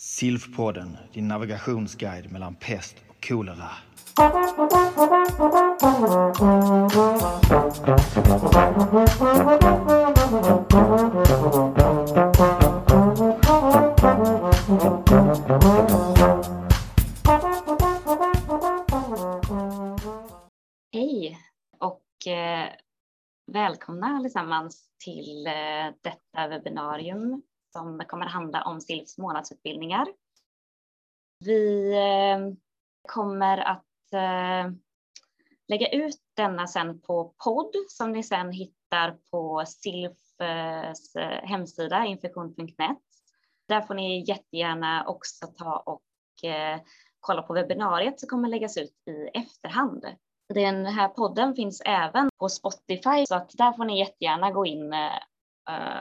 Silfpodden, din navigationsguide mellan pest och kolera. Hej och eh, välkomna allesammans till eh, detta webbinarium som kommer att handla om SILFs månadsutbildningar. Vi eh, kommer att eh, lägga ut denna sen på podd som ni sen hittar på SILFs eh, hemsida infektion.net. Där får ni jättegärna också ta och kolla på webbinariet som kommer läggas ut i efterhand. Den här podden finns även på Spotify så att där får ni jättegärna gå in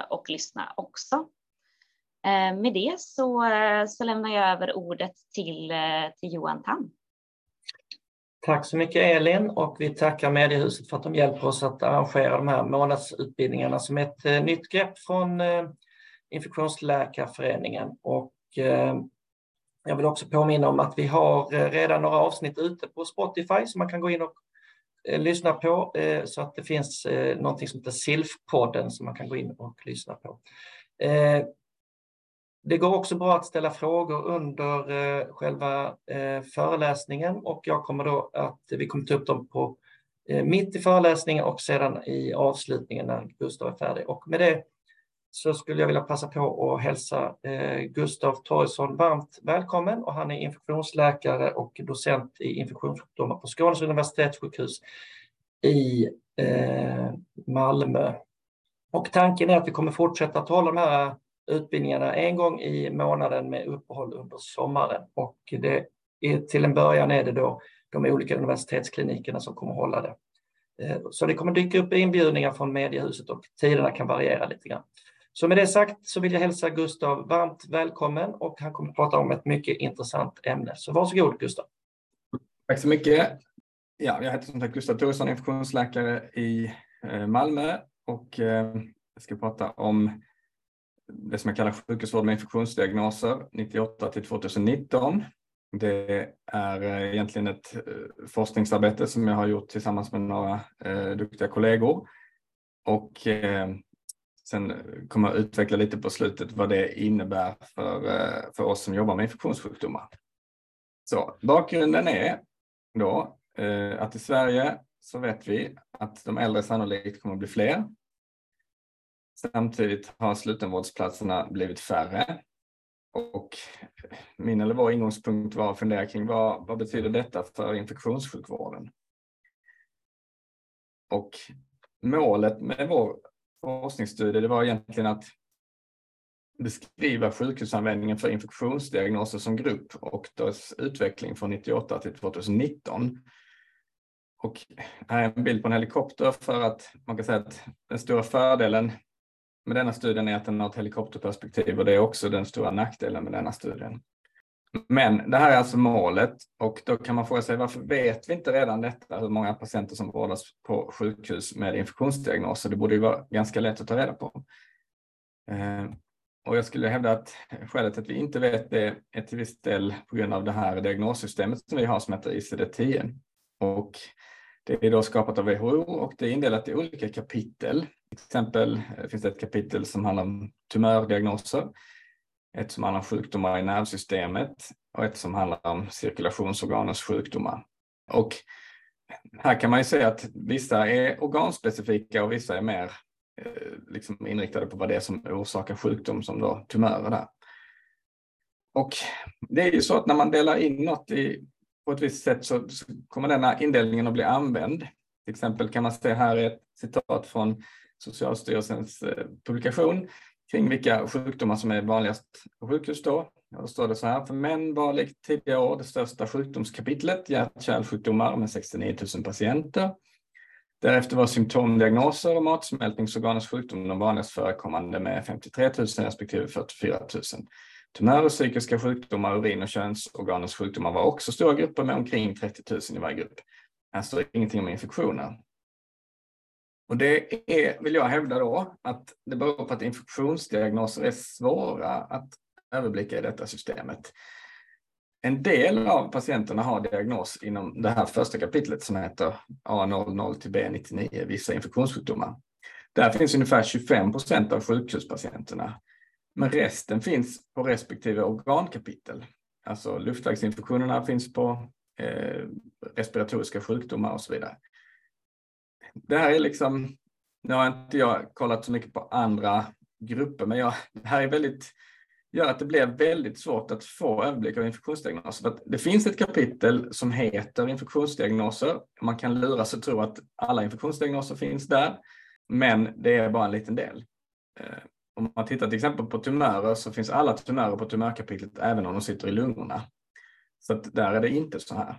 och lyssna också. Eh, med det så, eh, så lämnar jag över ordet till, eh, till Johan Tam. Tack så mycket Elin och vi tackar Mediehuset för att de hjälper oss att arrangera de här månadsutbildningarna som ett nytt grepp från Infektionsläkarföreningen. Och jag vill också påminna om att vi har redan några avsnitt ute på Spotify som man kan gå in och lyssna på så att det finns någonting som heter SILF-podden som man kan gå in och lyssna på. Det går också bra att ställa frågor under eh, själva eh, föreläsningen och jag kommer då att, vi kommer ta upp dem på eh, mitt i föreläsningen och sedan i avslutningen när Gustav är färdig. Och med det så skulle jag vilja passa på att hälsa Gustav Torgsson varmt välkommen och han är infektionsläkare och docent i infektionssjukdomar på Skånes universitetssjukhus i Malmö. Och tanken är att vi kommer fortsätta att hålla de här utbildningarna en gång i månaden med uppehåll under sommaren och det är, till en början är det då de olika universitetsklinikerna som kommer hålla det. Eh, så det kommer dyka upp inbjudningar från Mediehuset och tiderna kan variera lite grann. Så med det sagt så vill jag hälsa Gustav varmt välkommen och han kommer att prata om ett mycket intressant ämne. Så varsågod Gustav. Tack så mycket. Ja, jag heter som sagt Gustav Thoresson, infektionsläkare i eh, Malmö och eh, jag ska prata om det som jag kallar sjukhusvård med infektionsdiagnoser 98 till 2019. Det är eh, egentligen ett eh, forskningsarbete som jag har gjort tillsammans med några eh, duktiga kollegor och Sen kommer jag utveckla lite på slutet vad det innebär för, eh, för oss som jobbar med infektionssjukdomar. Så bakgrunden är då eh, att i Sverige så vet vi att de äldre sannolikt kommer att bli fler. Samtidigt har slutenvårdsplatserna blivit färre. Och min eller vår ingångspunkt var att fundera kring vad, vad betyder detta för infektionssjukvården? Och målet med vår forskningsstudie det var egentligen att beskriva sjukhusanvändningen för infektionsdiagnoser som grupp och dess utveckling från 98 till 2019. Och här är en bild på en helikopter för att man kan säga att den stora fördelen med denna studien är att den har ett helikopterperspektiv och det är också den stora nackdelen med denna studien. Men det här är alltså målet och då kan man fråga sig varför vet vi inte redan detta, hur många patienter som vårdas på sjukhus med infektionsdiagnoser? Det borde ju vara ganska lätt att ta reda på. Eh, och jag skulle hävda att skälet till att vi inte vet det är till viss del på grund av det här diagnossystemet som vi har som heter ICD-10. Och det är då skapat av WHO och det är indelat i olika kapitel. Till exempel eh, finns det ett kapitel som handlar om tumördiagnoser ett som handlar om sjukdomar i nervsystemet och ett som handlar om cirkulationsorganens sjukdomar. Och här kan man ju säga att vissa är organspecifika och vissa är mer eh, liksom inriktade på vad det är som orsakar sjukdom som då tumörer där. Och det är ju så att när man delar in något i, på ett visst sätt så, så kommer denna indelningen att bli använd. Till exempel kan man se här ett citat från Socialstyrelsens eh, publikation kring vilka sjukdomar som är vanligast på sjukhus då. då står det så här, för män var likt tidigare år det största sjukdomskapitlet, hjärt-kärlsjukdomar med 69 000 patienter. Därefter var symptomdiagnoser och matsmältningsorganens sjukdom de vanligast förekommande med 53 000 respektive 44 000. Tumörer, psykiska sjukdomar, urin och könsorganens sjukdomar var också stora grupper med omkring 30 000 i varje grupp. Här står ingenting om infektioner. Och det är, vill jag hävda då, att det beror på att infektionsdiagnoser är svåra att överblicka i detta systemet. En del av patienterna har diagnos inom det här första kapitlet som heter A00 till B99, vissa infektionssjukdomar. Där finns ungefär 25 procent av sjukhuspatienterna. Men resten finns på respektive organkapitel. Alltså luftvägsinfektionerna finns på eh, respiratoriska sjukdomar och så vidare. Det här är liksom, nu har inte jag kollat så mycket på andra grupper, men jag, det här är väldigt, gör att det blir väldigt svårt att få överblick av infektionsdiagnoser. det finns ett kapitel som heter infektionsdiagnoser. Man kan lura sig att tro att alla infektionsdiagnoser finns där, men det är bara en liten del. Eh, om man tittar till exempel på tumörer så finns alla tumörer på tumörkapitlet även om de sitter i lungorna. Så att där är det inte så här.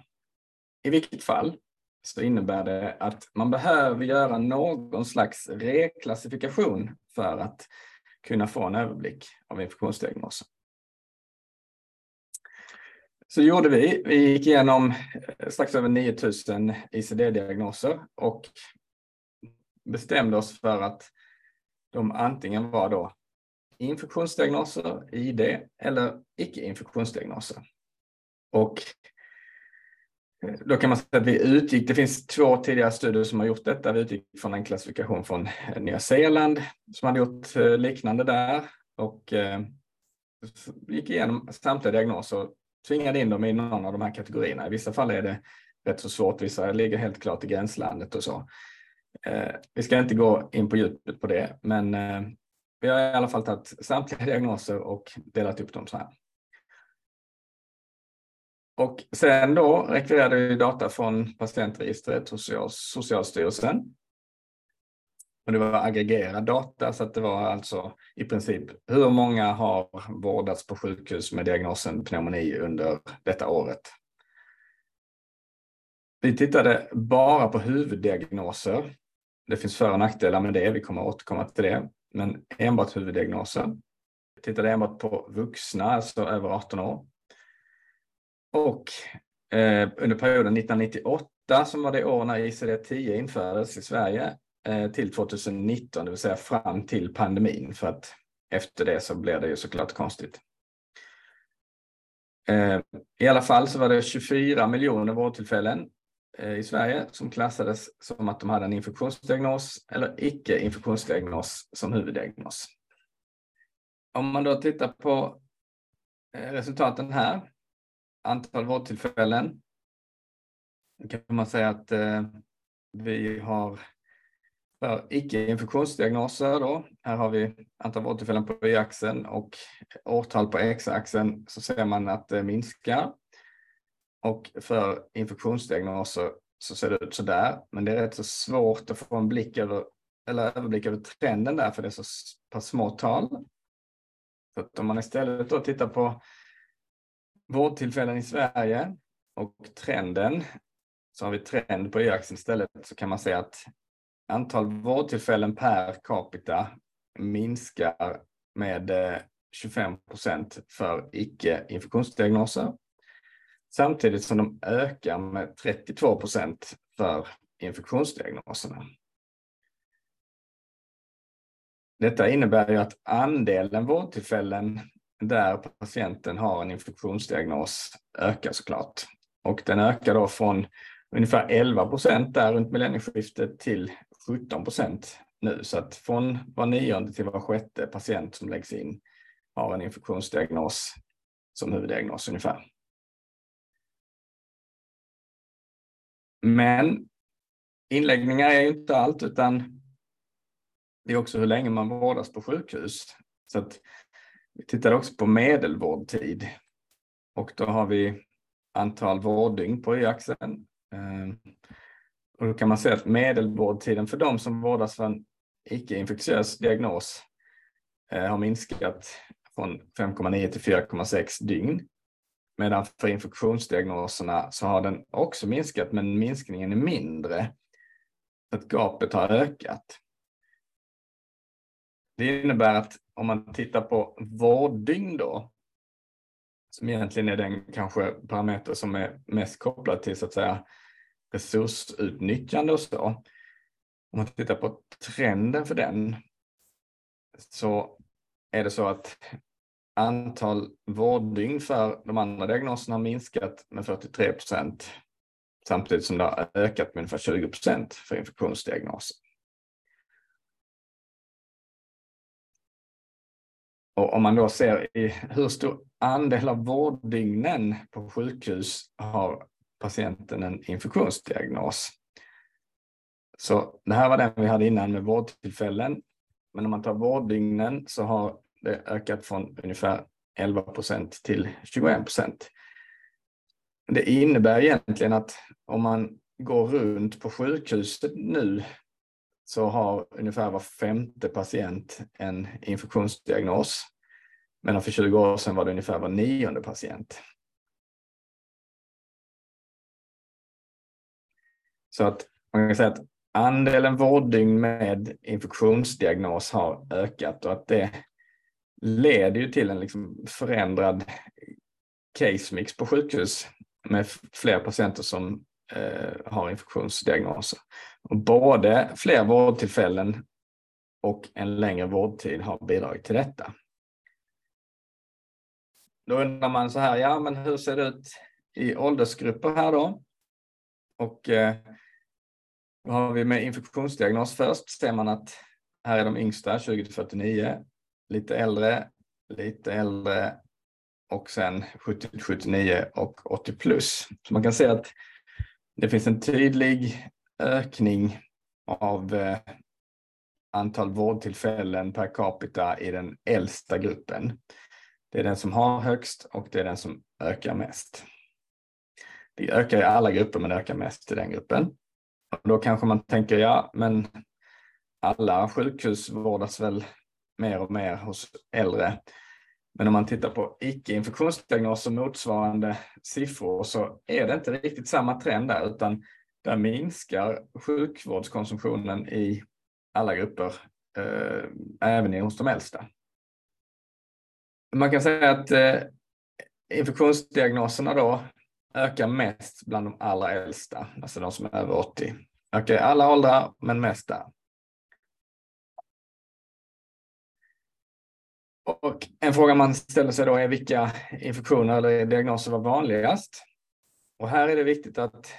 I vilket fall så innebär det att man behöver göra någon slags reklassifikation för att kunna få en överblick av infektionsdiagnosen. Så gjorde vi. Vi gick igenom eh, strax över 9000 ICD-diagnoser och bestämde oss för att de antingen var då infektionsdiagnoser, ID, eller icke-infektionsdiagnoser. Och då kan man säga att vi utgick, det finns två tidigare studier som har gjort detta. Vi utgick från en klassifikation från Nya Zeeland som hade gjort eh, liknande där och eh, gick igenom samtliga diagnoser och tvingade in dem i någon av de här kategorierna. I vissa fall är det rätt så svårt, vissa ligger helt klart i gränslandet och så. Eh, vi ska inte gå in på djupet på det, men vi har i alla fall tagit samtliga diagnoser och delat upp dem så här. Och sen då rekvirerade vi data från patientregistret hos Socialstyrelsen. Och det var aggregerad data så att det var alltså i princip hur många har vårdats på sjukhus med diagnosen pneumoni under detta året. Vi tittade bara på huvuddiagnoser. Det finns för och nackdelar med det, vi kommer återkomma till det men enbart huvuddiagnoser. Vi tittade enbart på vuxna, alltså över 18 år. Och eh, under perioden 1998 som var det år när ICD-10 infördes i Sverige eh, till 2019, det vill säga fram till pandemin för att efter det så blev det ju såklart konstigt. Eh, I alla fall så var det 24 miljoner vårdtillfällen Eh, i Sverige som klassades som att de hade en infektionsdiagnos eller icke-infektionsdiagnos som huvuddiagnos. Om man då tittar på eh, resultaten här, antal vårdtillfällen, kan man säga att eh, vi har för icke-infektionsdiagnoser då, här har vi antal vårdtillfällen på y-axeln och årtal på x-axeln så ser man att det minskar. Och för infektionsdiagnoser så ser det ut så där. Men det är rätt så svårt att få en blick över, eller överblick över trenden där, för det är så pass små tal. Så att om man istället då tittar på vårdtillfällen i Sverige och trenden, så har vi trend på y-axeln istället, så kan man säga att antal vårdtillfällen per capita minskar med eh, 25 procent för icke-infektionsdiagnoser samtidigt som de ökar med 32 procent för infektionsdiagnoserna. Detta innebär ju att andelen vårdtillfällen där patienten har en infektionsdiagnos ökar såklart. Och den ökar då från ungefär 11 procent där runt millennieskiftet till 17 procent nu. Så att från var nionde till var sjätte patient som läggs in har en infektionsdiagnos som huvuddiagnos ungefär. Men inläggningar är ju inte allt, utan det är också hur länge man vårdas på sjukhus. Så att vi tittar också på medelvårdtid. Och då har vi antal vårddygn på y-axeln. Ehm, och då kan man se att medelvårdtiden för de som vårdas för en icke-infektiös diagnos eh, har minskat från 5,9 till 4,6 dygn. Medan för infektionsdiagnoserna så har den också minskat, men minskningen är mindre. Att gapet har ökat. Det innebär att om man tittar på vårddygn då, som egentligen är den kanske parameter som är mest kopplad till så att säga resursutnyttjande och så. Om man tittar på trenden för den så är det så att antal vårddygn för de andra diagnoserna har minskat med 43 procent samtidigt som det har ökat med ungefär 20 procent för infektionsdiagnoser. Och om man då ser i hur stor andel av vårddygnen på sjukhus har patienten en infektionsdiagnos. Så det här var den vi hade innan med vårdtillfällen. Men om man tar vårddygnen så har det ökat från ungefär 11 procent till 21 procent. Det innebär egentligen att om man går runt på sjukhuset nu så har ungefär var femte patient en infektionsdiagnos. Medan för 20 år sedan var det ungefär var nionde patient. Så att man kan säga att andelen vårddygn med infektionsdiagnos har ökat och att det leder ju till en liksom förändrad case mix på sjukhus med fler patienter som Eh, har infektionsdiagnoser. Och både fler vårdtillfällen och en längre vårdtid har bidragit till detta. Då undrar man så här, ja men hur ser det ut i åldersgrupper här då? Och eh, då har vi med infektionsdiagnos först, ser man att här är de yngsta, 20 till 49, lite äldre, lite äldre och sen 70 till 79 och 80 plus. Så man kan se att det finns en tydlig ökning av eh, antal vårdtillfällen per capita i den äldsta gruppen. Det är den som har högst och det är den som ökar mest. Det ökar i alla grupper men det ökar mest i den gruppen. Och då kanske man tänker, ja men alla sjukhus vårdas väl mer och mer hos äldre. Men om man tittar på icke-infektionsdiagnoser motsvarande siffror så är det inte riktigt samma trend där utan där minskar sjukvårdskonsumtionen i alla grupper, eh, även hos de äldsta. Man kan säga att eh, infektionsdiagnoserna då ökar mest bland de allra äldsta, alltså de som är över 80. Ökar i alla åldrar, men mest där. Och en fråga man ställer sig då är vilka infektioner eller diagnoser var vanligast? Och här är det viktigt att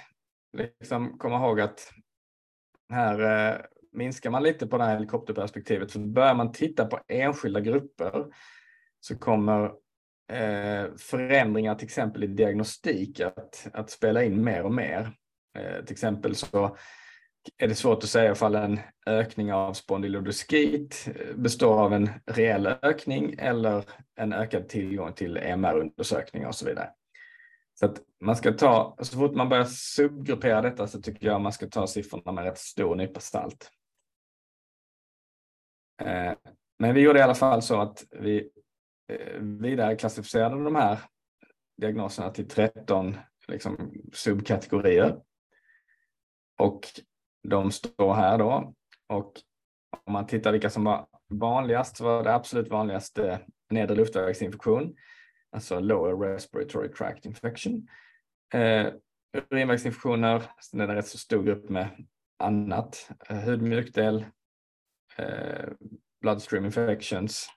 liksom komma ihåg att här eh, minskar man lite på det här helikopterperspektivet. För börjar man titta på enskilda grupper så kommer eh, förändringar till exempel i diagnostik att, att spela in mer och mer. Eh, till exempel så är det svårt att säga ifall en ökning av spondylodoskit består av en reell ökning eller en ökad tillgång till MR-undersökningar och så vidare. Så att man ska ta, så fort man börjar subgruppera detta så tycker jag man ska ta siffrorna med rätt stor nypa salt. Eh, men vi gjorde i alla fall så att vi eh, vidare klassificerade de här diagnoserna till 13 liksom, subkategorier. Och de står här då. Och om man tittar vilka som var vanligast så var det absolut vanligaste nedre luftvägsinfektion, alltså lower respiratory tract infection. Eh, urinvägsinfektioner, sen är det en rätt så stor grupp med annat, eh, hudmjukdel, eh, bloodstream infections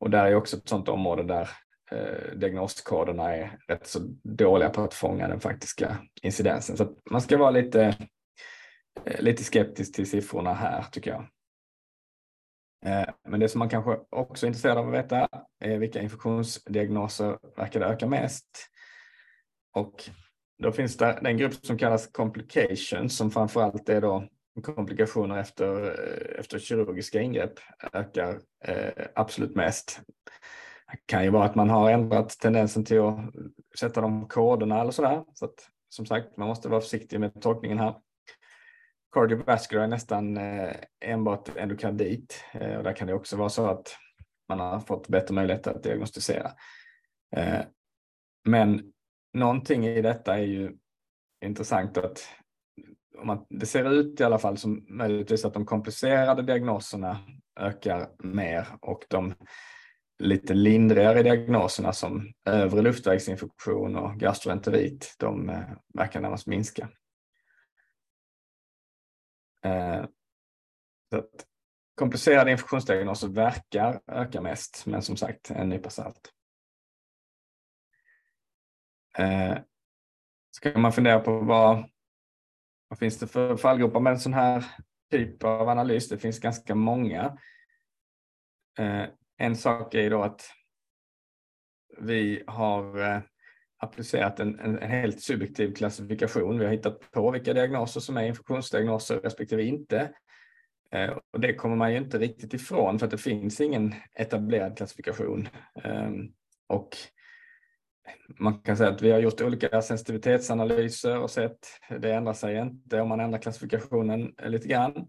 och där är också ett sådant område där eh, diagnoskoderna är rätt så dåliga på att fånga den faktiska incidensen. Så man ska vara lite Eh, lite skeptisk till siffrorna här tycker jag. Eh, men det som man kanske också är intresserad av att veta är vilka infektionsdiagnoser verkar det öka mest? Och då finns det den grupp som kallas complications som framförallt är då komplikationer efter, efter kirurgiska ingrepp ökar eh, absolut mest. Det kan ju vara att man har ändrat tendensen till att sätta de koderna eller sådär. Så att, som sagt, man måste vara försiktig med tolkningen här cardiovascular är nästan eh, enbart endokardit eh, och där kan det också vara så att man har fått bättre möjligheter att diagnostisera. Eh, men någonting i detta är ju intressant att om man, det ser ut i alla fall som möjligtvis att de komplicerade diagnoserna ökar mer och de lite lindrigare diagnoserna som övre luftvägsinfektion och gastroenterit, de verkar närmast minska. Eh, så komplicerade infektionsdiagnoser verkar öka mest, men som sagt en nypa salt. Eh, ska man fundera på vad, vad finns det för fallgropar med en sån här typ av analys? Det finns ganska många. Eh, en sak är då att vi har eh, applicerat en, en, en, helt subjektiv klassifikation. Vi har hittat på vilka diagnoser som är infektionsdiagnoser respektive inte. Eh, och det kommer man ju inte riktigt ifrån för att det finns ingen etablerad klassifikation. Eh, och man kan säga att vi har gjort olika sensitivitetsanalyser och sett det ändrar sig inte om man ändrar klassifikationen lite grann.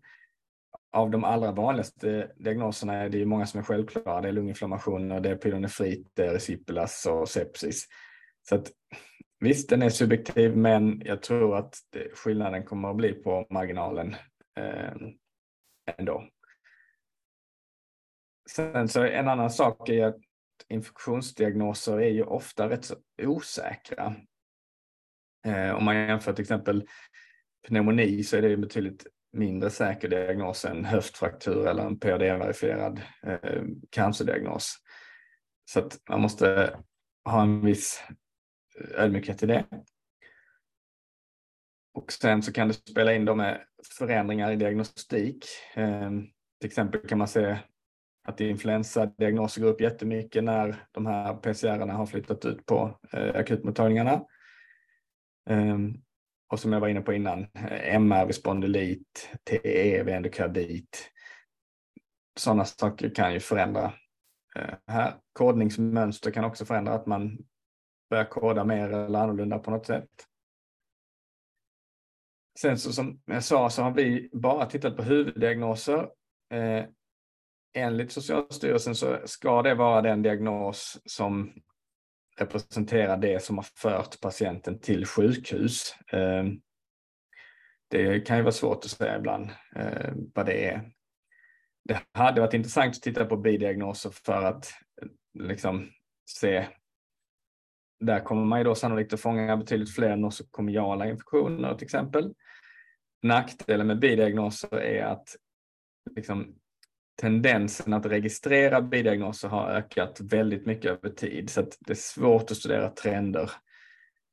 Av de allra vanligaste diagnoserna är det ju många som är självklara. Det är lunginflammationer, det är pyelonefrit, det är reciplas och sepsis. Så att, visst, den är subjektiv, men jag tror att det, skillnaden kommer att bli på marginalen eh, ändå. Sen så en annan sak är att infektionsdiagnoser är ju ofta rätt så osäkra. Eh, om man jämför till exempel pneumoni så är det ju betydligt mindre säker diagnos än höftfraktur eller en PAD-verifierad eh, cancerdiagnos. Så att man måste ha en viss ödmjukhet i det. Och sen så kan det spela in då med förändringar i diagnostik. Ehm, till exempel kan man se att influensadiagnoser går upp jättemycket när de här PCR har flyttat ut på eh, akutmottagningarna. Ehm, och som jag var inne på innan, eh, MR vid spondylit, TE vid endokardit. Sådana saker kan ju förändra. Eh, här, kodningsmönster kan också förändra att man börja koda mer eller annorlunda på något sätt. Sen så som jag sa så har vi bara tittat på huvuddiagnoser. Eh, enligt Socialstyrelsen så ska det vara den diagnos som representerar det som har fört patienten till sjukhus. Eh, det kan ju vara svårt att säga ibland eh, vad det är. Det hade varit intressant att titta på bidiagnoser för att eh, liksom se där kommer man ju då sannolikt att fånga betydligt fler nosokomiala infektioner till exempel. Nackdelen med bidiagnoser är att liksom, tendensen att registrera bidiagnoser har ökat väldigt mycket över tid så att det är svårt att studera trender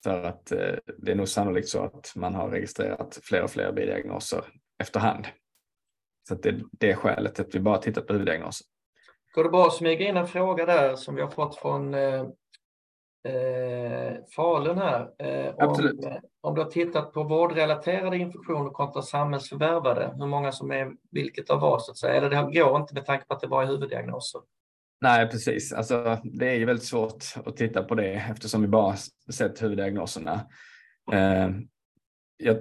för att eh, det är nog sannolikt så att man har registrerat fler och fler bidiagnoser efterhand. Så att det är det skälet att vi bara tittat på huvuddiagnoser. Går det bra att smyga in en fråga där som vi har fått från eh, eh, Falun här. Eh, Absolut. Om, om du har tittat på vårdrelaterade infektioner kontra samhällsförvärvade, hur många som är vilket av vad så att säga, eller det går inte med tanke på att det bara är huvuddiagnoser? Nej, precis. Alltså, det är ju väldigt svårt att titta på det eftersom vi bara sett huvuddiagnoserna. Eh, jag,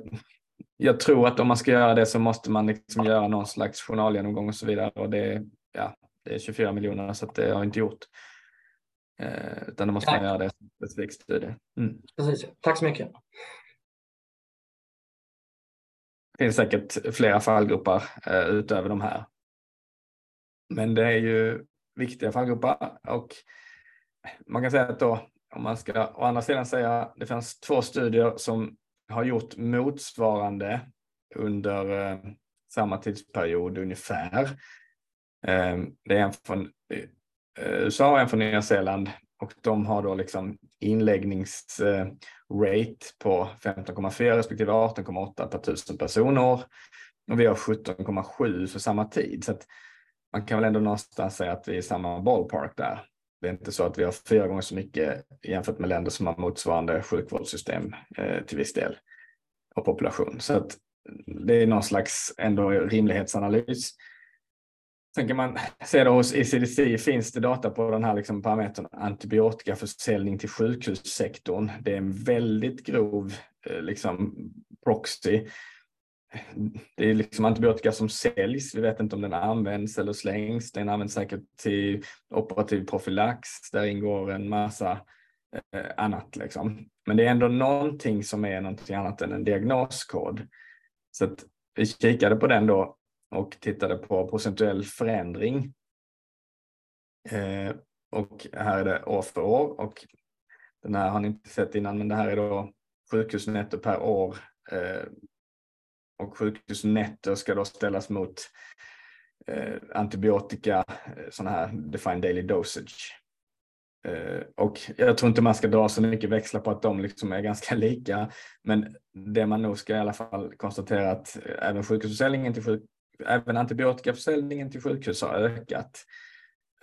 jag, tror att om man ska göra det så måste man liksom göra någon slags journalgenomgång och så vidare och det, ja, det är 24 miljoner så att det har jag inte gjort. Eh, utan då måste Tack. man göra det som specifik studie. Mm. Precis. Tack så mycket. Det finns säkert flera fallgrupper eh, utöver de här. Men det är ju viktiga fallgrupper och man kan säga att då om man ska å andra sidan säga det finns två studier som har gjort motsvarande under eh, samma tidsperiod ungefär. Eh, det är en från Eh, USA och en från Nya Zeeland och de har då liksom inläggningsrate på 15,4 respektive 18,8 per tusen personer. och vi har 17,7 för samma tid. Så att man kan väl ändå någonstans säga att vi är i samma ballpark där. Det är inte så att vi har fyra gånger så mycket jämfört med länder som har motsvarande sjukvårdssystem eh, till viss del och population. Så att det är någon slags ändå rimlighetsanalys. Sen kan man se då hos ECDC finns det data på den här liksom parametern antibiotikaförsäljning till sjukhussektorn. Det är en väldigt grov eh, liksom, proxy. Det är liksom antibiotika som säljs. Vi vet inte om den används eller slängs. Den används säkert till operativ profylax. Där ingår en massa eh, annat. Liksom. Men det är ändå någonting som är någonting annat än en diagnoskod. Så att vi kikade på den då och tittade på procentuell förändring. Eh, och här är det år för år och den här har ni inte sett innan men det här är då sjukhusnetto per år. Eh, och sjukhusnetto ska då ställas mot eh, antibiotika, eh, sådana här defined daily dosage. Eh, och jag tror inte man ska dra så mycket växlar på att de liksom är ganska lika, men det man nog ska i alla fall konstatera att eh, även sjukhusförsäljningen till sjuk även antibiotikaförsäljningen till sjukhus har ökat.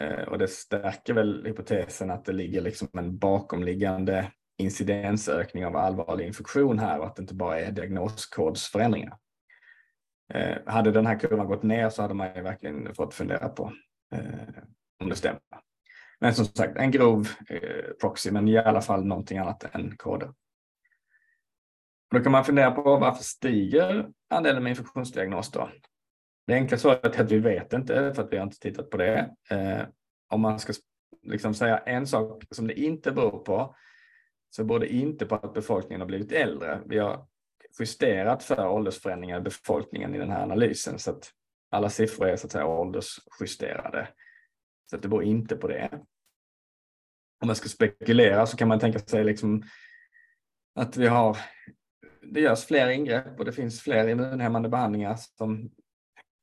Eh, och det stärker väl hypotesen att det ligger liksom en bakomliggande incidensökning av allvarlig infektion här och att det inte bara är diagnoskodsförändringar. Eh, hade den här kurvan gått ner så hade man ju verkligen fått fundera på eh, om det stämmer. Men som sagt, en grov eh, proxy, men i alla fall någonting annat än koder. Då kan man fundera på varför stiger andelen med infektionsdiagnos då? Det enkla svaret är att vi vet inte, för att vi har inte tittat på det. Eh, om man ska liksom säga en sak som det inte beror på, så beror det inte på att befolkningen har blivit äldre. Vi har justerat för åldersförändringar i befolkningen i den här analysen så att alla siffror är så att säga åldersjusterade. Så att det beror inte på det. Om man ska spekulera så kan man tänka sig liksom att vi har, det görs fler ingrepp och det finns fler immunhämmande behandlingar som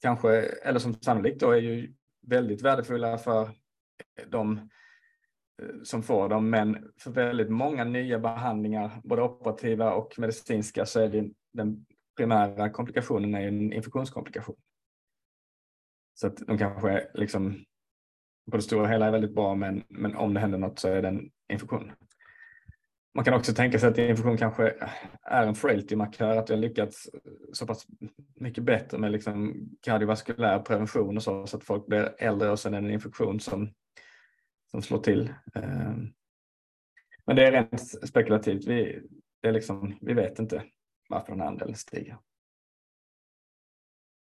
kanske, eller som sannolikt då är ju väldigt värdefulla för de eh, som får dem, men för väldigt många nya behandlingar, både operativa och medicinska, så är det den primära komplikationen är en infektionskomplikation. Så att de kanske liksom på det stora hela är väldigt bra, men, men om det händer något så är det en infektion. Man kan också tänka sig att infektion kanske är en frailty-markör, att vi har lyckats så pass mycket bättre med liksom kardiovaskulär prevention och så, så att folk blir äldre och sen är det en infektion som som slår till. Eh, men det är rent spekulativt. Vi, det är liksom, vi vet inte varför den här andelen stiger.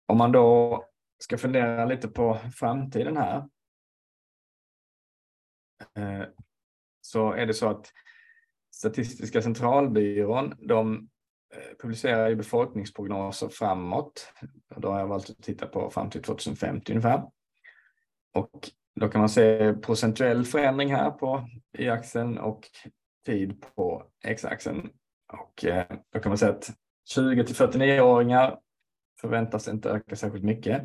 Om man då ska fundera lite på framtiden här eh, så är det så att Statistiska centralbyrån de eh, publicerar ju befolkningsprognoser framåt. Då har jag valt att titta på fram till 2050 ungefär. Och då kan man se procentuell förändring här på y-axeln och tid på x-axeln. Och eh, då kan man säga att 20 till 49-åringar förväntas inte öka särskilt mycket.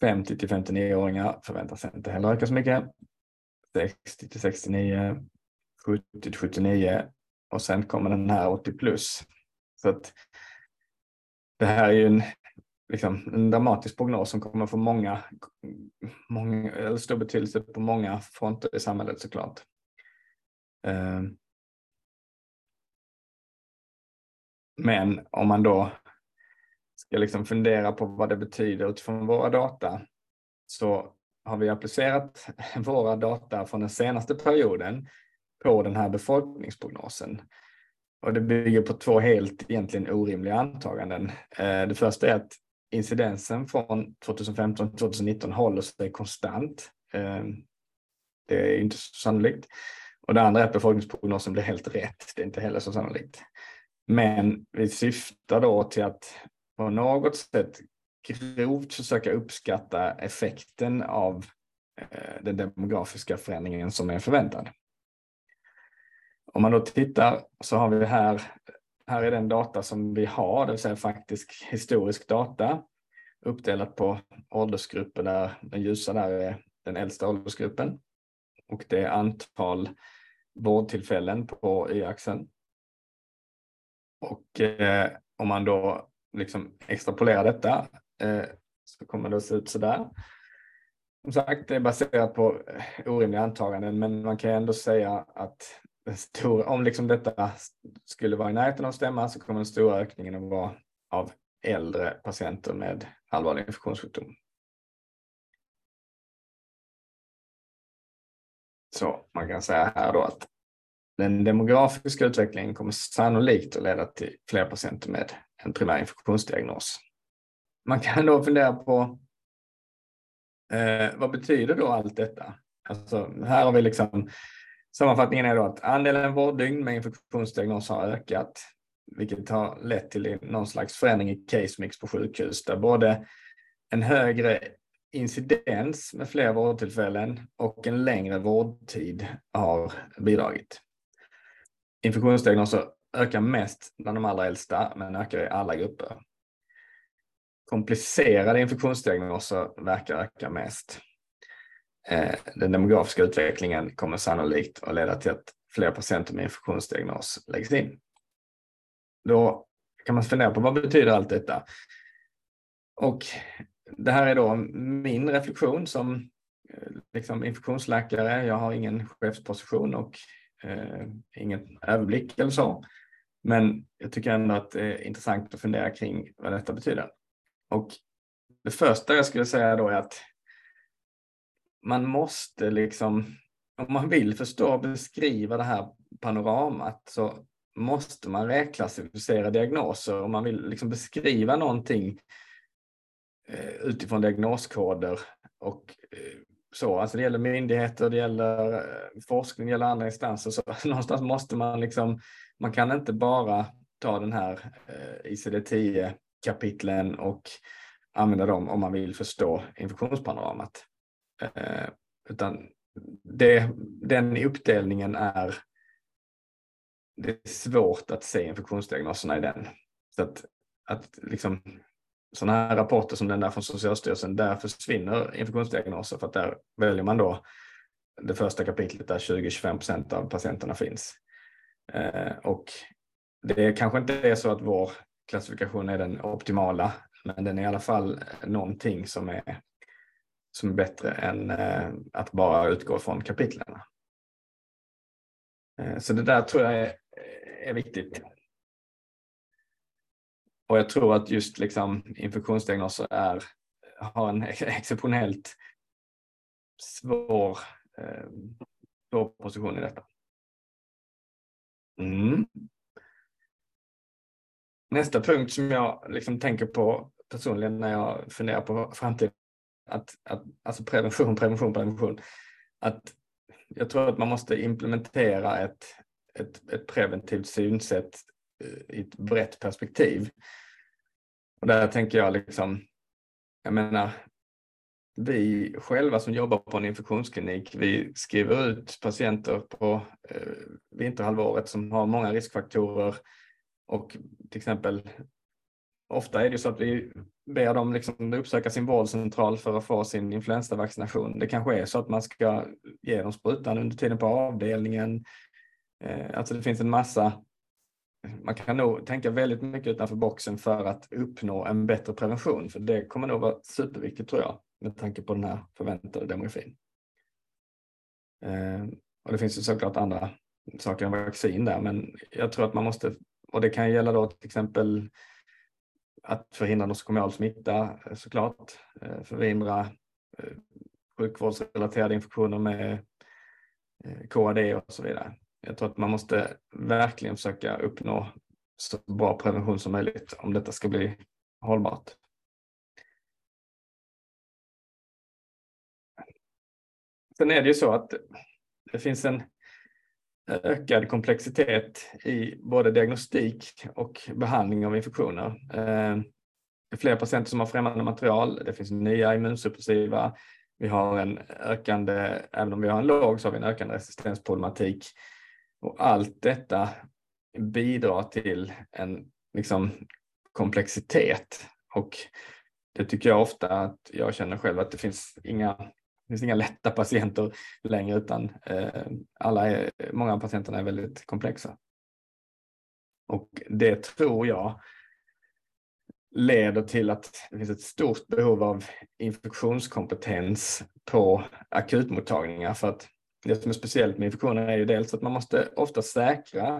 50 till 59-åringar förväntas inte heller öka så mycket. 60 till 69, 70 till 79 och sen kommer den här 80 plus. Så att det här är ju en liksom, en dramatisk prognos som kommer få många, många, eller stor betydelse på många fronter i samhället såklart. Eh, men om man då ska liksom fundera på vad det betyder utifrån våra data så har vi applicerat våra data från den senaste perioden på den här befolkningsprognosen. Och det bygger på två helt egentligen orimliga antaganden. Eh, det första är att incidensen från 2015 till 2019 håller sig konstant. Eh, det är inte så sannolikt. Och det andra är att befolkningsprognosen blir helt rätt. Det är inte heller så sannolikt. Men vi syftar då till att på något sätt grovt försöka uppskatta effekten av eh, den demografiska förändringen som är förväntad. Om man då tittar så har vi här här är den data som vi har, det vill säga faktisk historisk data uppdelat på åldersgrupper där den ljusa där är den äldsta åldersgruppen och det är antal vårdtillfällen på y-axeln. Och eh, om man då liksom extrapolerar detta eh, så kommer det att se ut så där. Som sagt, det är baserat på orimliga antaganden, men man kan ändå säga att stor, om liksom detta skulle vara i närheten av att stämma så kommer den stora ökningen att vara av äldre patienter med allvarlig infektionssjukdom. Så man kan säga här då att den demografiska utvecklingen kommer sannolikt att leda till fler patienter med en primär infektionsdiagnos. Man kan då fundera på eh, vad betyder då allt detta? Alltså, här har vi liksom Sammanfattningen är då att andelen vårddygn med infektionsdiagnos har ökat, vilket har lett till någon slags förändring i case mix på sjukhus där både en högre incidens med fler vårdtillfällen och en längre vårdtid har bidragit. Infektionsdiagnoser ökar mest bland de allra äldsta men ökar i alla grupper. komplicerade infektionsdiagnoser verkar öka mest. Eh, den demografiska utvecklingen kommer sannolikt att leda till att fler patienter med infektionsdiagnos läggs in. Då kan man fundera på vad betyder allt detta? Och det här är då min reflektion som eh, liksom infektionsläkare. Jag har ingen chefsposition och eh, ingen överblick eller så. Men jag tycker ändå att det är intressant att fundera kring vad detta betyder. Och det första jag skulle säga då är att man måste liksom, om man vill förstå och beskriva det här panoramat så måste man reklassificera diagnoser. Om man vill liksom beskriva någonting eh, utifrån diagnoskoder och eh, så. Alltså det gäller myndigheter, det gäller eh, forskning, det gäller andra instanser. Så någonstans måste man liksom, man kan inte bara ta den här ICD-10 kapitlen och använda dem om man vill förstå infektionspanoramat. Eh, utan det, den uppdelningen är det är svårt att se infektionsdiagnoserna i den. Så att, att liksom, sådana här rapporter som den där från Socialstyrelsen, där försvinner infektionsdiagnoser för att där väljer man då det första kapitlet där 20-25 procent av patienterna finns. Eh, och det kanske inte är så att vår klassifikation är den optimala, men den är i alla fall någonting som är, som är bättre än eh, att bara utgå från kapitlen. Eh, så det där tror jag är, är viktigt. Och jag tror att just liksom infektionsdiagnoser är, har en exceptionellt svår, eh, svår position i detta. Mm. Nästa punkt som jag liksom tänker på personligen när jag funderar på framtiden, att, att, alltså prevention, prevention, prevention. Att jag tror att man måste implementera ett, ett, ett preventivt synsätt eh, i ett brett perspektiv. Och där tänker jag liksom, jag menar, vi själva som jobbar på en infektionsklinik, vi skriver ut patienter på eh, vinterhalvåret som har många riskfaktorer och till exempel ofta är det så att vi ber dem liksom uppsöka sin vårdcentral för att få sin influensavaccination. Det kanske är så att man ska ge dem sprutan under tiden på avdelningen. Eh, alltså det finns en massa, man kan nog tänka väldigt mycket utanför boxen för att uppnå en bättre prevention, för det kommer nog vara superviktigt tror jag, med tanke på den här förväntade demografin. Eh, och det finns ju såklart andra saker än vaccin där, men jag tror att man måste, och det kan gälla då till exempel att förhindra nosokomial smitta eh, såklart, eh, förhindra eh, sjukvårdsrelaterade infektioner med KAD och så vidare. Jag tror att man måste verkligen försöka uppnå så bra prevention som möjligt om detta ska bli hållbart. Sen är det ju så att det finns en ökad komplexitet i både diagnostik och behandling av infektioner. Eh, det är fler patienter som har främmande material, det finns nya immunsuppressiva, vi har en ökande, även om vi har en låg så har vi en ökande resistensproblematik. Och allt detta bidrar till en liksom, komplexitet och det tycker jag ofta att jag känner själv att det finns inga finns inga lätta patienter längre utan eh, alla är, många av patienterna är väldigt komplexa. Och det tror jag leder till att det finns ett stort behov av infektionskompetens på akutmottagningar för att det som är speciellt med infektioner är ju dels att man måste ofta säkra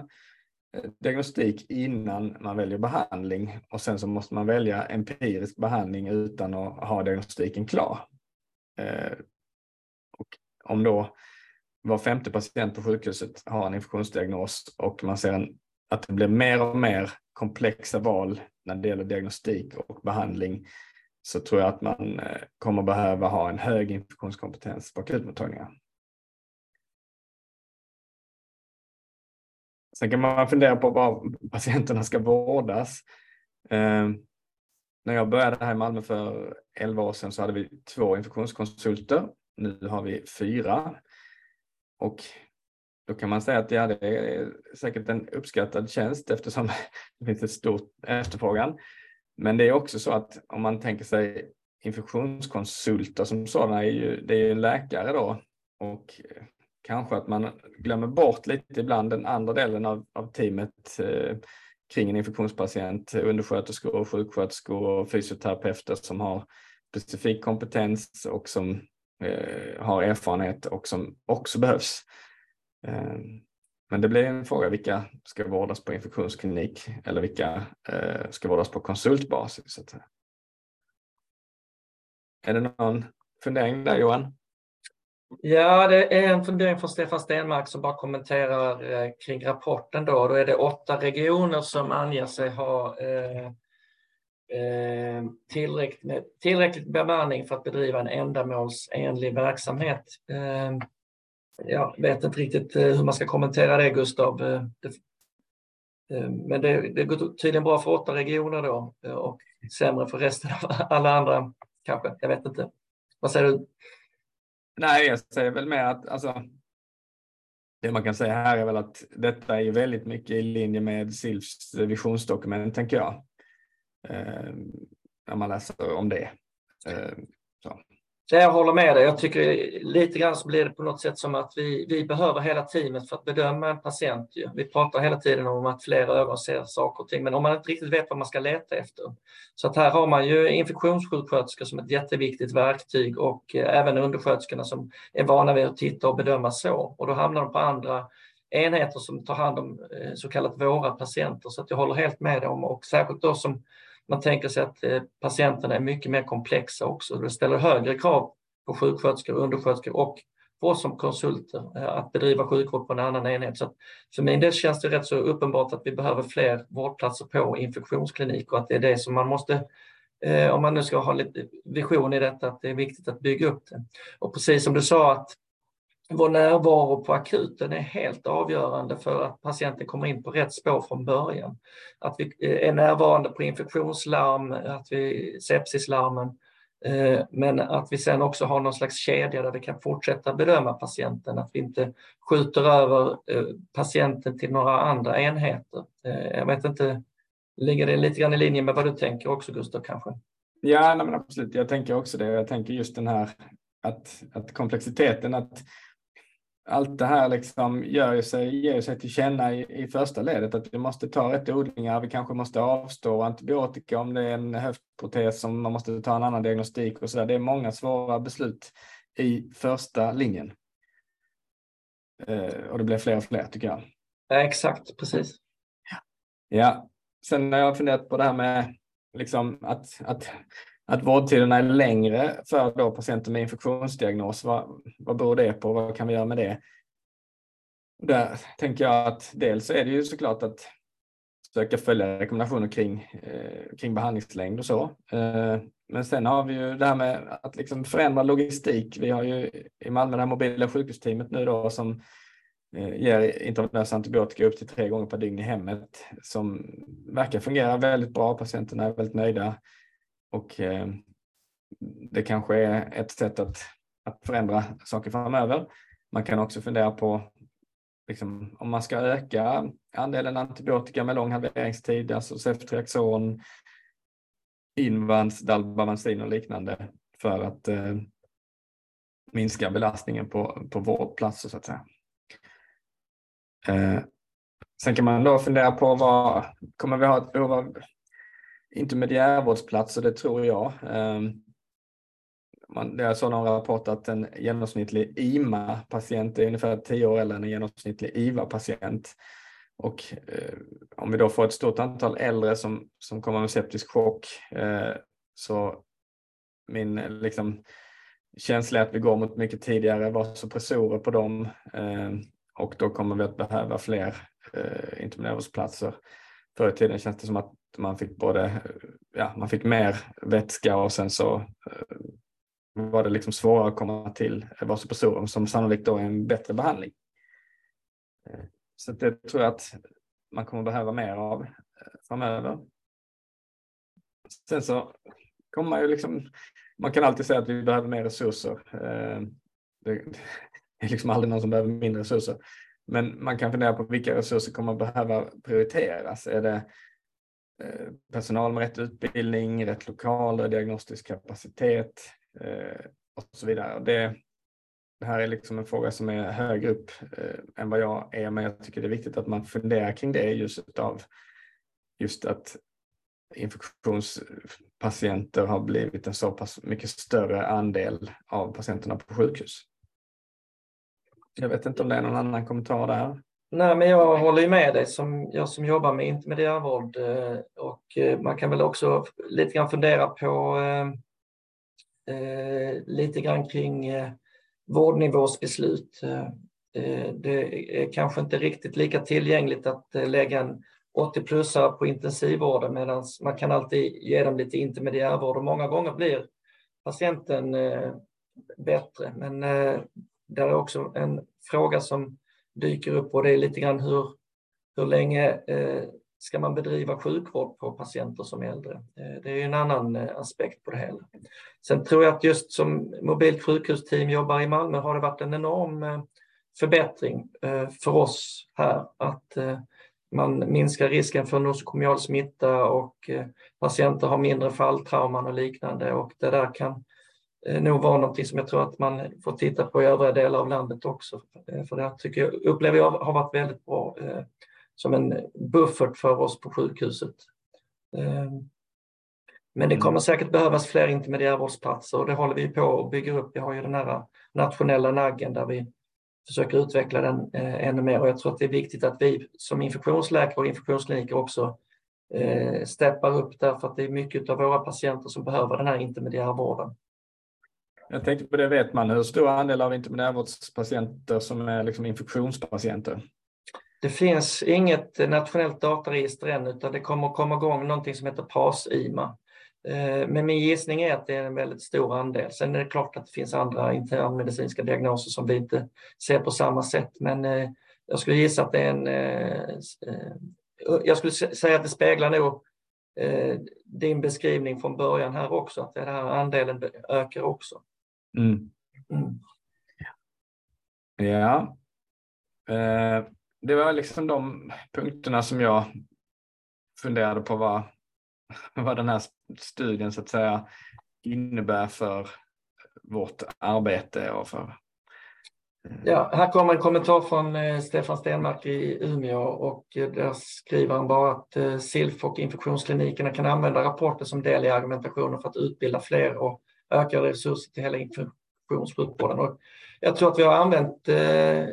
eh, diagnostik innan man väljer behandling och sen så måste man välja empirisk behandling utan att ha diagnostiken klar. Eh, om då var femte patient på sjukhuset har en infektionsdiagnos och man ser en, att det blir mer och mer komplexa val när det gäller diagnostik och behandling så tror jag att man eh, kommer behöva ha en hög infektionskompetens på akutmottagningar. Sen kan man fundera på var patienterna ska vårdas. Eh, när jag började här i Malmö för 11 år sedan så hade vi två infektionskonsulter nu har vi fyra. Och då kan man säga att ja, det är säkert en uppskattad tjänst eftersom det finns ett stort efterfrågan. Men det är också så att om man tänker sig infektionskonsulter som sådana, är ju, det är ju en läkare då och kanske att man glömmer bort lite ibland den andra delen av, av teamet eh, kring en infektionspatient, undersköterskor och sjuksköterskor och fysioterapeuter som har specifik kompetens och som eh, har erfarenhet och som också behövs. Eh, men det blir en fråga vilka ska vårdas på infektionsklinik eller vilka eh, ska vårdas på konsultbasis. Är det någon fundering där Johan? Ja, det är en fundering från Stefan Stenmark som bara kommenterar eh, kring rapporten. Då. då är det åtta regioner som anger sig ha eh, Eh, tillräckligt, med, tillräckligt bemanning för att bedriva en ändamålsenlig verksamhet. Eh, jag vet inte riktigt eh, hur man ska kommentera det, Gustav. Men det, det går tydligen bra för åtta regioner då och sämre för resten av alla andra kanske. Jag vet inte. Vad säger du? Nej, jag säger väl med att alltså, det man kan säga här är väl att detta är väldigt mycket i linje med SILFs visionsdokument, tänker jag. Eh, när man läser om det. Eh, så. Jag håller med dig. Jag tycker lite grann så blir det på något sätt som att vi, vi behöver hela teamet för att bedöma en patient. Vi pratar hela tiden om att flera ögon ser saker och ting, men om man inte riktigt vet vad man ska leta efter. Så att här har man ju infektionssjuksköterskor som ett jätteviktigt verktyg och eh, även undersköterskorna som är vana vid att titta och bedöma så. Och då hamnar de på andra enheter som tar hand om eh, så kallat våra patienter. Så att jag håller helt med om och särskilt då som man tänker sig att eh, patienterna är mycket mer komplexa också. Det ställer högre krav på sjuksköterskor, undersköterskor och på oss som konsulter eh, att bedriva sjukvård på en annan enhet. Så för min del känns det rätt så uppenbart att vi behöver fler vårdplatser på infektionsklinik och att det är det som man måste eh, om man nu ska ha lite vision i detta, att det är viktigt att bygga upp det. Och precis som du sa att vår närvaro på akuten är helt avgörande för att patienten kommer in på rätt spår från början. Att vi eh, är närvarande på infektionslarm, att vi sepsislarmen, eh, men att vi sen också har någon slags kedja där vi kan fortsätta bedöma patienten, att vi inte skjuter över eh, patienten till några andra enheter. Jag vet inte, ligger det lite grann i linje med vad du tänker också Gustav kanske? Ja, nej, men absolut. Jag tänker också det. Jag tänker just den här att, att komplexiteten, att allt det här liksom gör sig, ger sig till känna i, i första ledet att vi måste ta rätt odlingar. Vi kanske måste avstå antibiotika om det är en höftprotes som man måste ta en annan diagnostik och så där. Det är många svåra beslut i första linjen. Eh, och det blir fler och fler tycker jag. Ja, exakt, precis. Ja, sen har jag funderat på det här med liksom att, att att vårdtiderna är längre för då patienter med infektionsdiagnos. Vad, vad beror det på? Vad kan vi göra med det? Där tänker jag att dels är det ju såklart att försöka följa rekommendationer kring, eh, kring behandlingslängd och så. Eh, men sen har vi ju det här med att liksom förändra logistik. Vi har ju i Malmö det här mobila sjukhusteamet nu då som eh, ger intravenös antibiotika upp till tre gånger per dygn i hemmet som verkar fungera väldigt bra. Patienterna är väldigt nöjda. Och eh, det kanske är ett sätt att, att förändra saker framöver. Man kan också fundera på liksom, om man ska öka andelen antibiotika med lång halveringstid, alltså ceftriaxon, Invans, Dalbavancin och liknande för att eh, minska belastningen på, på vårdplatser så att säga. Eh, sen kan man då fundera på vad kommer vi ha ett behov av intermediärvårdsplatser, det tror jag. Ehm, man, jag såg någon rapport att en genomsnittlig IMA-patient är ungefär 10 år äldre än en genomsnittlig IVA-patient. Och eh, om vi då får ett stort antal äldre som, som kommer med septisk chock eh, så min liksom, känsla är att vi går mot mycket tidigare vasopressorer på dem eh, och då kommer vi att behöva fler eh, intermediärvårdsplatser. Förr i tiden känns det som att man fick både, ja, man fick mer vätska och sen så eh, var det liksom svårare att komma till vasopressorum som sannolikt då är en bättre behandling. Eh, så det tror jag att man kommer behöva mer av eh, framöver. Sen så kommer man ju liksom, man kan alltid säga att vi behöver mer resurser. Det är liksom aldrig någon som behöver mindre resurser. Men man kan fundera på vilka resurser kommer behöva prioriteras. Är det eh, personal med rätt utbildning, rätt lokaler, diagnostisk kapacitet eh, och så vidare. Det, det här är liksom en fråga som är högre upp eh, än vad jag är, men jag tycker det är viktigt att man funderar kring det just av just att infektionspatienter har blivit en så pass mycket större andel av patienterna på sjukhus. Jag vet inte om det är någon annan kommentar där. Nej, men jag håller med dig som jag som jobbar med intermediärvård eh, och eh, man kan väl också lite grann fundera på eh, eh lite grann kring eh, vårdnivåsbeslut. Eh, det är kanske inte riktigt lika tillgängligt att lägga en 80-plussare på intensivvården medan man kan alltid ge dem lite intermediärvård och många gånger blir patienten bättre. Men det är också en fråga som dyker upp och det är lite grann hur, hur länge eh, ska man bedriva sjukvård på patienter som är äldre? Eh, det är en annan eh, aspekt på det hela. Sen tror jag att just som mobilt sjukhusteam jobbar i Malmö har det varit en enorm eh, förbättring eh, för oss här att eh, man minskar risken för nosokomial smitta och eh, patienter har mindre falltrauman och liknande och det där kan nog vara någonting som jag tror att man får titta på i övriga delar av landet också. Eh, för det tycker jag, upplever jag har varit väldigt bra eh, som en buffert för oss på sjukhuset. Men det kommer mm. säkert behövas fler intermediärvårdsplatser och det håller vi på att bygga upp. Vi har ju den här nationella naggen där vi försöker utveckla den ännu mer och jag tror att det är viktigt att vi som infektionsläkare och infektionskliniker också steppar upp därför att det är mycket av våra patienter som behöver den här intermediärvården. Jag tänkte på det, vet man hur stor andel av intermediärvårdspatienter som är liksom infektionspatienter? Det finns inget nationellt dataregister än utan det kommer att komma igång någonting som heter PAS-IMA. Eh, men min gissning är att det är en väldigt stor andel. Sen är det klart att det finns andra internmedicinska diagnoser som vi inte ser på samma sätt. Men eh, jag skulle gissa att det är en... Eh, jag skulle säga att det speglar nog din beskrivning från början här också, att den här andelen ökar också. Mm. Ja. Eh, det var liksom de punkterna som jag funderade på vad, vad den här studien så att säga innebär för vårt arbete och för eh, Ja, här kommer en kommentar från eh, Stefan Stenmark i Umeå och eh, där skriver han bara att SILF och infektionsklinikerna kan använda rapporter som del i argumentationen för att utbilda fler och ökade resurser till hela infektionssjukvården. Och jag tror att vi har använt eh,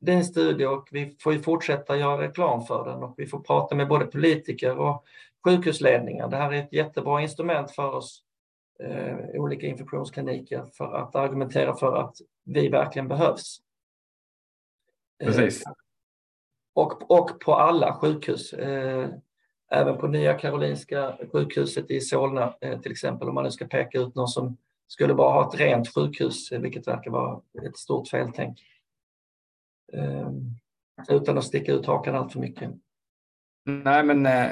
din studie och vi får ju fortsätta göra reklam för den och vi får prata med både politiker och sjukhusledningar. Det här är ett jättebra instrument för oss, eh, olika infektionskliniker, för att argumentera för att vi verkligen behövs. Precis. Eh, och, och på alla sjukhus. Eh, även på Nya Karolinska sjukhuset i Solna eh, till exempel, om man nu ska peka ut någon som skulle bara ha ett rent sjukhus, eh, vilket verkar vara ett stort feltänk. Ehm, utan att sticka ut hakan allt för mycket. Nej, men eh,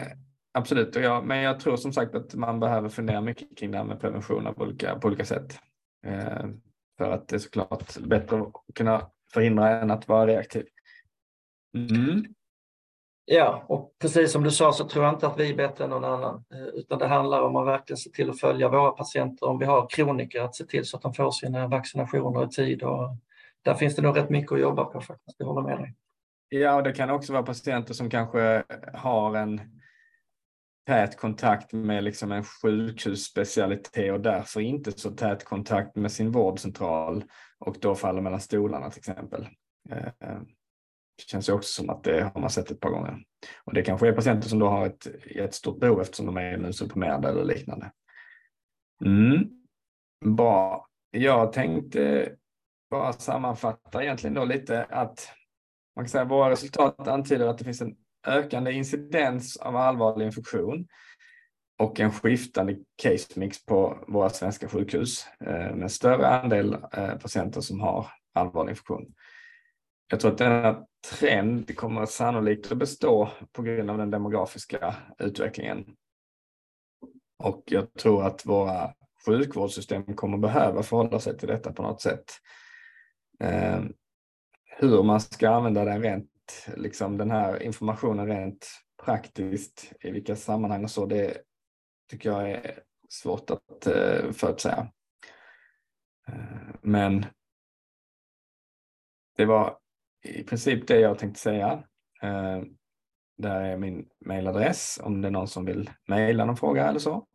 absolut. Och jag, men jag tror som sagt att man behöver fundera mycket kring det här med prevention på olika, på olika sätt. Ehm, för att det är såklart bättre att kunna förhindra än att vara reaktiv. Mm. Ja, och precis som du sa så tror jag inte att vi är bättre än någon annan, eh, utan det handlar om att verkligen se till att följa våra patienter, om vi har kroniker, att se till så att de får sina vaccinationer i tid. Och där finns det nog rätt mycket att jobba på faktiskt, jag håller med dig. Ja, och det kan också vara patienter som kanske har en tät kontakt med liksom en sjukhusspecialitet och därför inte så tät kontakt med sin vårdcentral och då faller mellan stolarna till exempel. Eh, eh. Det känns ju också som att det har man sett ett par gånger. Och det kanske är patienter som då har ett jättestort behov eftersom de är immunsupprimerade eller liknande. Mm. Bra. Jag tänkte bara sammanfatta egentligen då lite att man kan säga våra resultat antyder att det finns en ökande incidens av allvarlig infektion och en skiftande case mix på våra svenska sjukhus eh, med större andel eh, patienter som har allvarlig infektion. Jag tror att denna trend kommer sannolikt att bestå på grund av den demografiska utvecklingen. Och jag tror att våra sjukvårdssystem kommer behöva förhålla sig till detta på något sätt. Eh, hur man ska använda den rent, liksom den här informationen rent praktiskt i vilka sammanhang och så, det tycker jag är svårt att eh, förutsäga. Eh, men det var i princip det jag tänkte säga. Eh, där är min mailadress om det är någon som vill mejla någon fråga eller så.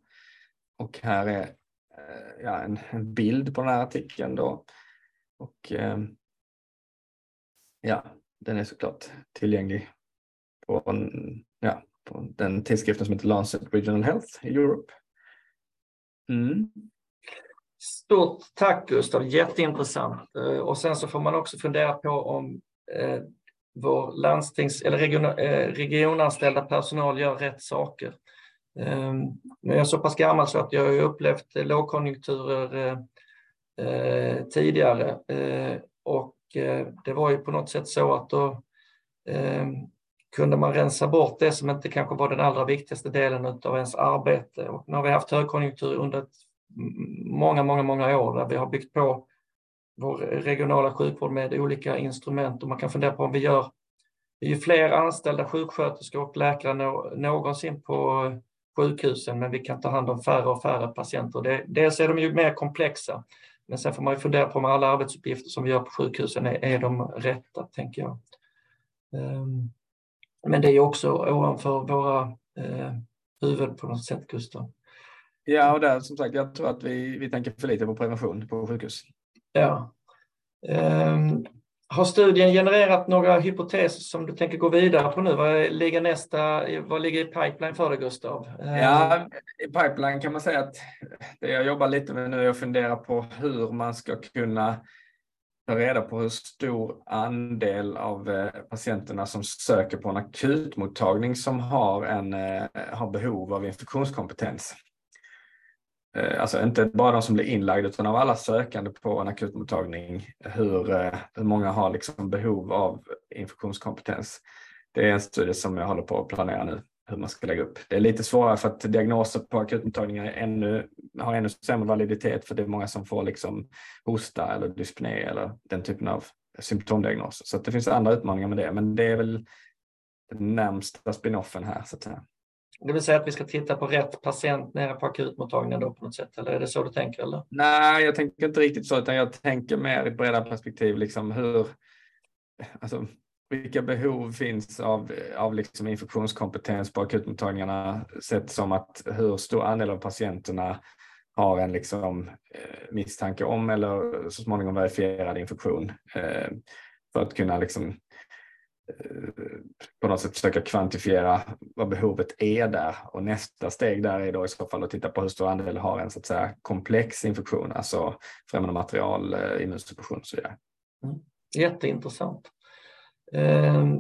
Och här är eh, ja, en, en, bild på den här artikeln då. Och ehm, ja, den är såklart tillgänglig på, en, ja, på den tidskriften som heter Lancet Regional Health i Europe. Mm. Stort tack Gustav, jätteintressant. Eh, och sen så får man också fundera på om eh, vår landstings eller region, eh, regionanställda personal gör rätt saker. Eh, jag är så pass gammal så att jag har upplevt lågkonjunkturer eh, eh, tidigare eh, och eh, det var ju på något sätt så att då eh, kunde man rensa bort det som inte kanske var den allra viktigaste delen av ens arbete. Och nu har vi haft högkonjunktur under många, många, många år där vi har byggt på vår regionala sjukvård med olika instrument och man kan fundera på om vi gör det är ju fler anställda sjuksköterskor och läkare någonsin på sjukhusen, men vi kan ta hand om färre och färre patienter. Det, dels är de ju mer komplexa, men sen får man ju fundera på om alla arbetsuppgifter som vi gör på sjukhusen är, är de rätta, tänker jag. Ehm, men det är också ovanför våra eh, huvud på något sätt, Gustav. Ja, och där som sagt, jag tror att vi, vi tänker för lite på prevention på sjukhus. Ja. Um, har studien genererat några hypoteser som du tänker gå vidare på nu? Vad ligger nästa, vad ligger i pipeline för dig Gustav? Ehm. Ja, i pipeline kan man säga att det jag jobbar lite med nu är att fundera på hur man ska kunna ta reda på hur stor andel av eh, patienterna som söker på en akutmottagning som har, en, eh, har behov av infektionskompetens. Eh, alltså inte bara de som blir inlagda utan av alla sökande på en akutmottagning, hur, eh, hur många har liksom behov av infektionskompetens. Det är en studie som jag håller på att planera nu hur man ska lägga upp. Det är lite svårare för att diagnoser på akutmottagningar ännu, har ännu sämre validitet för det är många som får liksom hosta eller dyspné eller den typen av symptomdiagnoser. Så det finns andra utmaningar med det, men det är väl den närmsta spinoffen här så att säga. Det vill säga att vi ska titta på rätt patient nere på akutmottagningen då på något sätt, eller är det så du tänker? Eller? Nej, jag tänker inte riktigt så, utan jag tänker mer i breda perspektiv, liksom hur, alltså, vilka behov finns av, av liksom infektionskompetens på akutmottagningarna sett som att hur stor andel av patienterna har en liksom, eh, misstanke om eller så småningom verifierad infektion eh, för att kunna liksom, Eh, på något sätt försöka kvantifiera vad behovet är där. Och nästa steg där är då i så fall att titta på hur stor andel har en så att säga komplex infektion, alltså främmande material, eh, immunsuppression och så vidare. Mm. Jätteintressant. Ehm,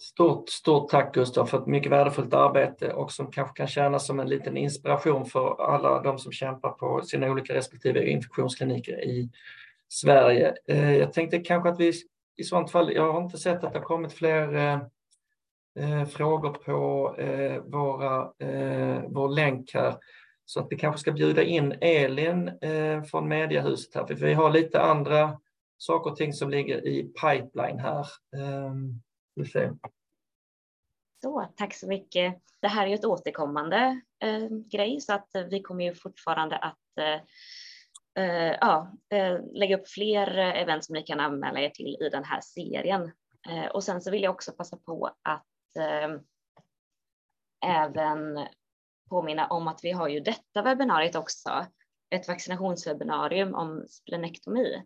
stort, stort tack Gustav för ett mycket värdefullt arbete och som kanske kan tjäna som en liten inspiration för alla de som kämpar på sina olika respektive infektionskliniker i Sverige. Ehm, jag tänkte kanske att vi i sånt fall, jag har inte sett att det har kommit fler eh, eh, frågor på eh, våra, eh, vår länk här. Så att vi kanske ska bjuda in Elin eh, från Mediahuset här, för vi har lite andra saker och ting som ligger i pipeline här. Ehm, vi ser. Så, tack så mycket. Det här är ju ett återkommande eh, grej så att vi kommer ju fortfarande att eh, Eh, ja, eh, lägga upp fler eh, event som ni kan anmäla er till i den här serien. Eh, och sen så vill jag också passa på att eh, även påminna om att vi har ju detta webbinariet också, ett vaccinationswebbinarium om splenektomi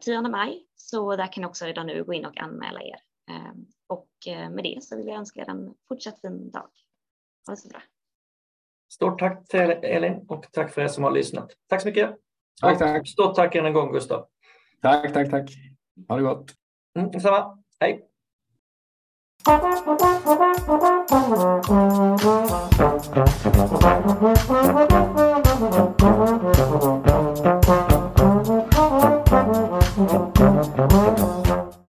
10 maj, så där kan ni också redan nu gå in och anmäla er. Ehm, eh, och med det så vill jag önska er en fortsatt fin dag. Ha det så bra. Stort tack till Elin och tack för er som har lyssnat. Tack så mycket. Tack, tack. Stort tack än en gång, Gustav. Tack, tack, tack. Ha det gott. Mm, detsamma. Hej.